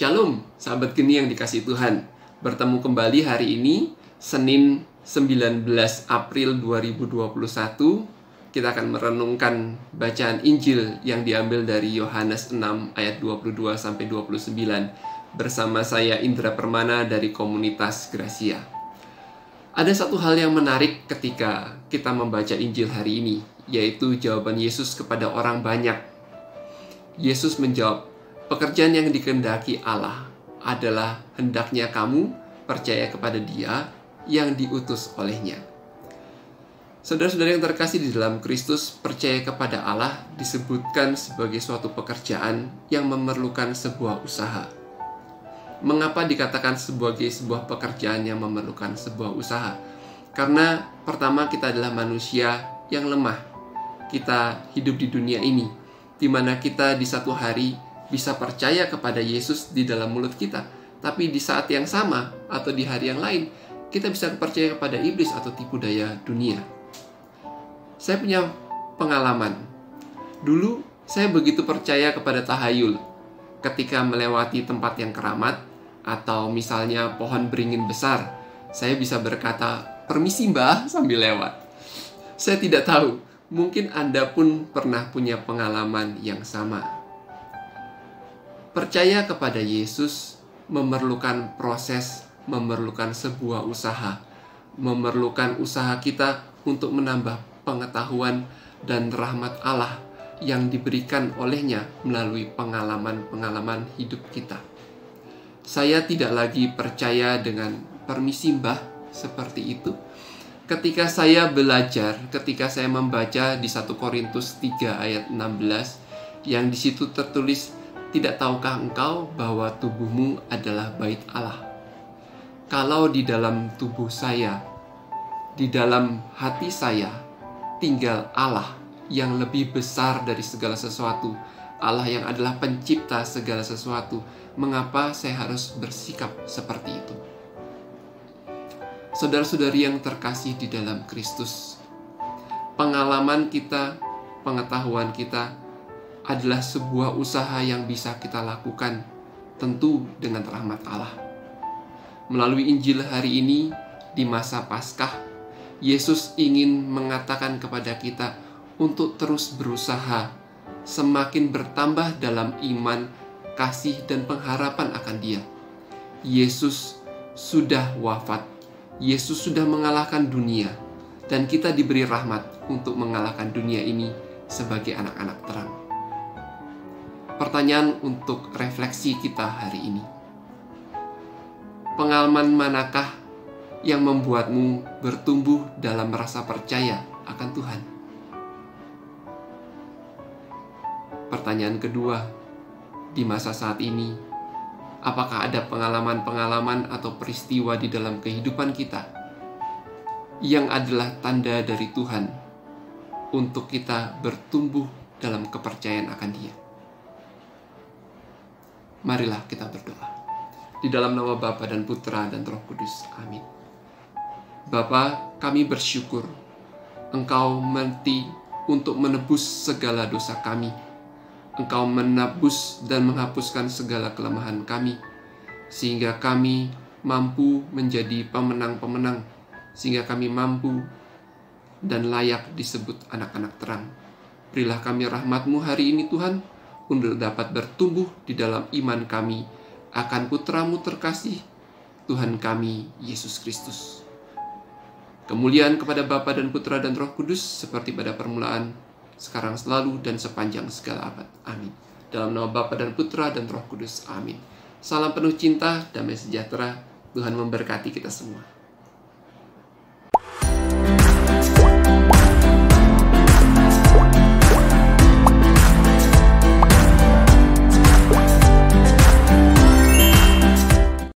Shalom, sahabat geni yang dikasih Tuhan. Bertemu kembali hari ini, Senin 19 April 2021. Kita akan merenungkan bacaan Injil yang diambil dari Yohanes 6 ayat 22 sampai 29 bersama saya Indra Permana dari komunitas Gracia. Ada satu hal yang menarik ketika kita membaca Injil hari ini, yaitu jawaban Yesus kepada orang banyak. Yesus menjawab, Pekerjaan yang dikendaki Allah adalah hendaknya kamu percaya kepada Dia yang diutus olehnya. Saudara-saudara yang terkasih di dalam Kristus, percaya kepada Allah disebutkan sebagai suatu pekerjaan yang memerlukan sebuah usaha. Mengapa dikatakan sebagai sebuah pekerjaan yang memerlukan sebuah usaha? Karena pertama kita adalah manusia yang lemah. Kita hidup di dunia ini, di mana kita di satu hari bisa percaya kepada Yesus di dalam mulut kita, tapi di saat yang sama atau di hari yang lain, kita bisa percaya kepada iblis atau tipu daya dunia. Saya punya pengalaman. Dulu saya begitu percaya kepada tahayul ketika melewati tempat yang keramat atau misalnya pohon beringin besar. Saya bisa berkata, "Permisi, Mbah," sambil lewat. Saya tidak tahu, mungkin Anda pun pernah punya pengalaman yang sama. Percaya kepada Yesus memerlukan proses, memerlukan sebuah usaha, memerlukan usaha kita untuk menambah pengetahuan dan rahmat Allah yang diberikan olehnya melalui pengalaman-pengalaman hidup kita. Saya tidak lagi percaya dengan permisi mbah seperti itu. Ketika saya belajar, ketika saya membaca di 1 Korintus 3 ayat 16 yang di situ tertulis tidak tahukah engkau bahwa tubuhmu adalah bait Allah? Kalau di dalam tubuh saya, di dalam hati saya, tinggal Allah yang lebih besar dari segala sesuatu, Allah yang adalah pencipta segala sesuatu, mengapa saya harus bersikap seperti itu? Saudara-saudari yang terkasih di dalam Kristus, pengalaman kita, pengetahuan kita, adalah sebuah usaha yang bisa kita lakukan, tentu dengan rahmat Allah. Melalui Injil hari ini, di masa Paskah, Yesus ingin mengatakan kepada kita untuk terus berusaha, semakin bertambah dalam iman, kasih, dan pengharapan akan Dia. Yesus sudah wafat, Yesus sudah mengalahkan dunia, dan kita diberi rahmat untuk mengalahkan dunia ini sebagai anak-anak terang pertanyaan untuk refleksi kita hari ini. Pengalaman manakah yang membuatmu bertumbuh dalam rasa percaya akan Tuhan? Pertanyaan kedua, di masa saat ini, apakah ada pengalaman-pengalaman atau peristiwa di dalam kehidupan kita yang adalah tanda dari Tuhan untuk kita bertumbuh dalam kepercayaan akan Dia? Marilah kita berdoa. Di dalam nama Bapa dan Putra dan Roh Kudus. Amin. Bapa, kami bersyukur Engkau mati untuk menebus segala dosa kami. Engkau menebus dan menghapuskan segala kelemahan kami, sehingga kami mampu menjadi pemenang-pemenang, sehingga kami mampu dan layak disebut anak-anak terang. Berilah kami rahmatmu hari ini Tuhan, untuk dapat bertumbuh di dalam iman kami akan putramu terkasih, Tuhan kami, Yesus Kristus. Kemuliaan kepada Bapa dan Putra dan Roh Kudus seperti pada permulaan, sekarang selalu dan sepanjang segala abad. Amin. Dalam nama Bapa dan Putra dan Roh Kudus. Amin. Salam penuh cinta, damai sejahtera. Tuhan memberkati kita semua.